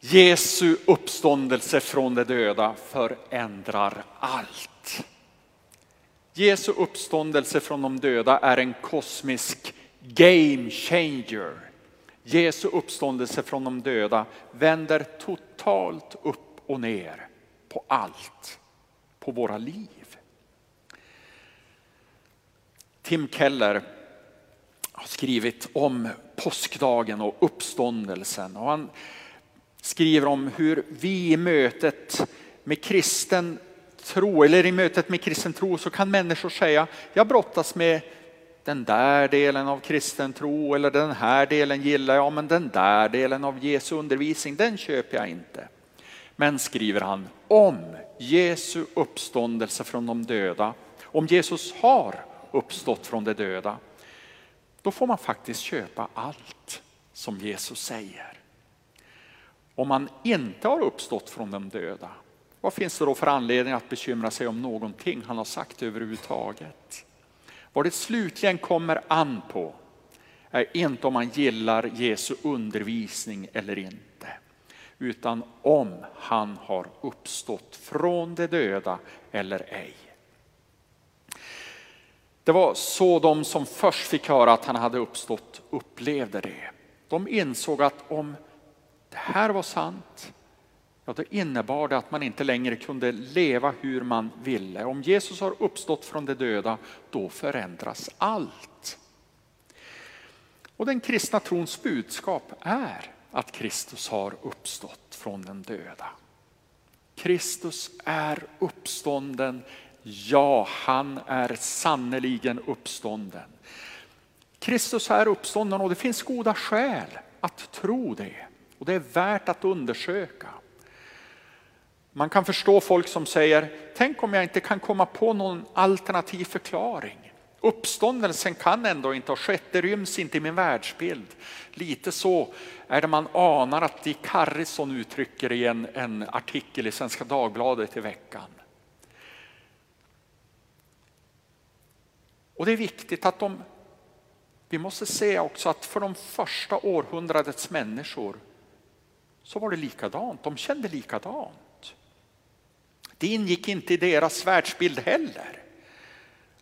Jesu uppståndelse från de döda förändrar allt. Jesu uppståndelse från de döda är en kosmisk game changer. Jesu uppståndelse från de döda vänder totalt upp och ner på allt, på våra liv. Tim Keller har skrivit om påskdagen och uppståndelsen. Och han skriver om hur vi i mötet med kristen tro, eller i mötet med kristen tro så kan människor säga, jag brottas med den där delen av kristen tro eller den här delen gillar jag, men den där delen av Jesu undervisning, den köper jag inte. Men skriver han, om Jesu uppståndelse från de döda, om Jesus har uppstått från de döda, då får man faktiskt köpa allt som Jesus säger. Om man inte har uppstått från de döda, vad finns det då för anledning att bekymra sig om någonting han har sagt överhuvudtaget? Vad det slutligen kommer an på är inte om man gillar Jesu undervisning eller inte, utan om han har uppstått från de döda eller ej. Det var så de som först fick höra att han hade uppstått upplevde det. De insåg att om det här var sant, ja då innebar det att man inte längre kunde leva hur man ville. Om Jesus har uppstått från de döda, då förändras allt. Och den kristna trons budskap är att Kristus har uppstått från den döda. Kristus är uppstånden, ja han är sannerligen uppstånden. Kristus är uppstånden och det finns goda skäl att tro det. Och det är värt att undersöka. Man kan förstå folk som säger, tänk om jag inte kan komma på någon alternativ förklaring. Uppståndelsen kan ändå inte ha skett, det ryms inte i min världsbild. Lite så är det man anar att Dick Harrison uttrycker i en, en artikel i Svenska Dagbladet i veckan. Och det är viktigt att de, vi måste se också att för de första århundradets människor så var det likadant, de kände likadant. Det ingick inte i deras världsbild heller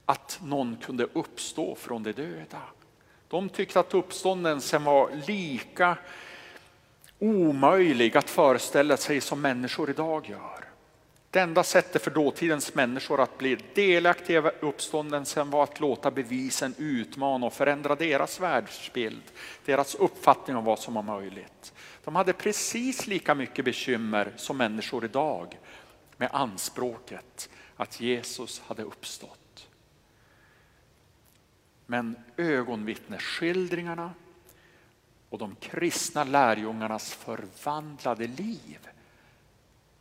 att någon kunde uppstå från de döda. De tyckte att uppståndelsen var lika omöjlig att föreställa sig som människor idag gör. Det enda sättet för dåtidens människor att bli delaktiga i uppståndelsen var att låta bevisen utmana och förändra deras världsbild, deras uppfattning om vad som var möjligt. De hade precis lika mycket bekymmer som människor idag med anspråket att Jesus hade uppstått. Men ögonvittnesskildringarna och de kristna lärjungarnas förvandlade liv,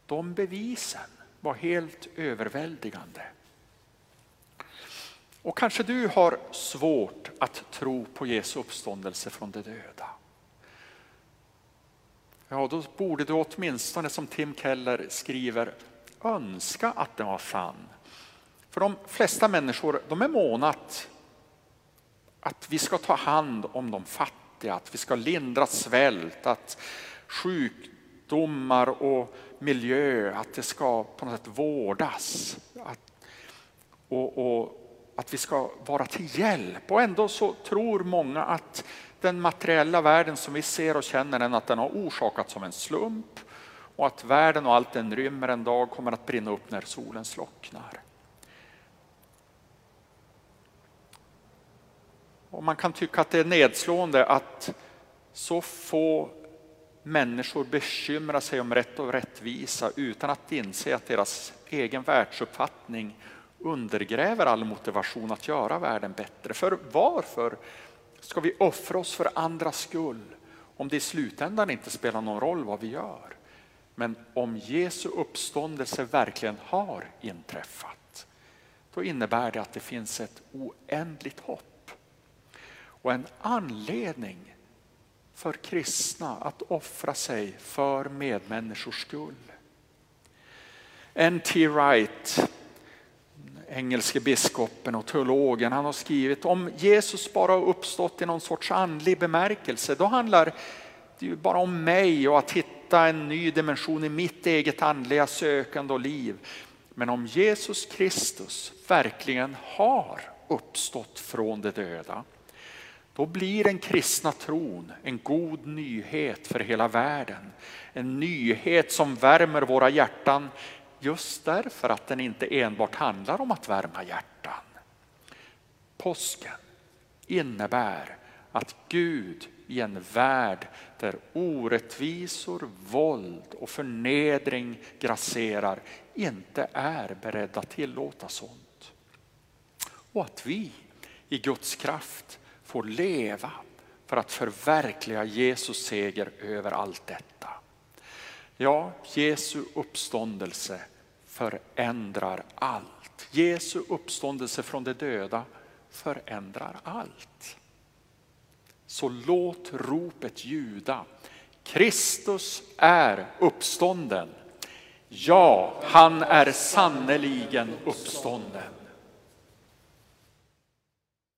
de bevisen var helt överväldigande. Och kanske du har svårt att tro på Jesu uppståndelse från de döda. Ja, då borde du åtminstone som Tim Keller skriver önska att den var sann. För de flesta människor de är måna att, att vi ska ta hand om de fattiga, att vi ska lindra svält, att sjukdomar och miljö, att det ska på något sätt vårdas. Att, och, och att vi ska vara till hjälp. Och ändå så tror många att den materiella världen som vi ser och känner den, att den har orsakats som en slump och att världen och allt den rymmer en dag kommer att brinna upp när solen slocknar. Och man kan tycka att det är nedslående att så få människor bekymrar sig om rätt och rättvisa utan att inse att deras egen världsuppfattning undergräver all motivation att göra världen bättre. För varför ska vi offra oss för andras skull om det i slutändan inte spelar någon roll vad vi gör? Men om Jesu uppståndelse verkligen har inträffat, då innebär det att det finns ett oändligt hopp och en anledning för kristna att offra sig för medmänniskors skull. N.T. Wright, engelske biskopen och teologen, han har skrivit om Jesus bara har uppstått i någon sorts andlig bemärkelse, då handlar det ju bara om mig och att hitta hitta en ny dimension i mitt eget andliga sökande och liv. Men om Jesus Kristus verkligen har uppstått från de döda, då blir den kristna tron en god nyhet för hela världen. En nyhet som värmer våra hjärtan just därför att den inte enbart handlar om att värma hjärtan. Påsken innebär att Gud i en värld där orättvisor, våld och förnedring grasserar inte är beredd att tillåta sånt. Och att vi i Guds kraft får leva för att förverkliga Jesus seger över allt detta. Ja, Jesu uppståndelse förändrar allt. Jesu uppståndelse från de döda förändrar allt. Så låt ropet ljuda. Kristus är uppstånden. Ja, han är sannerligen uppstånden.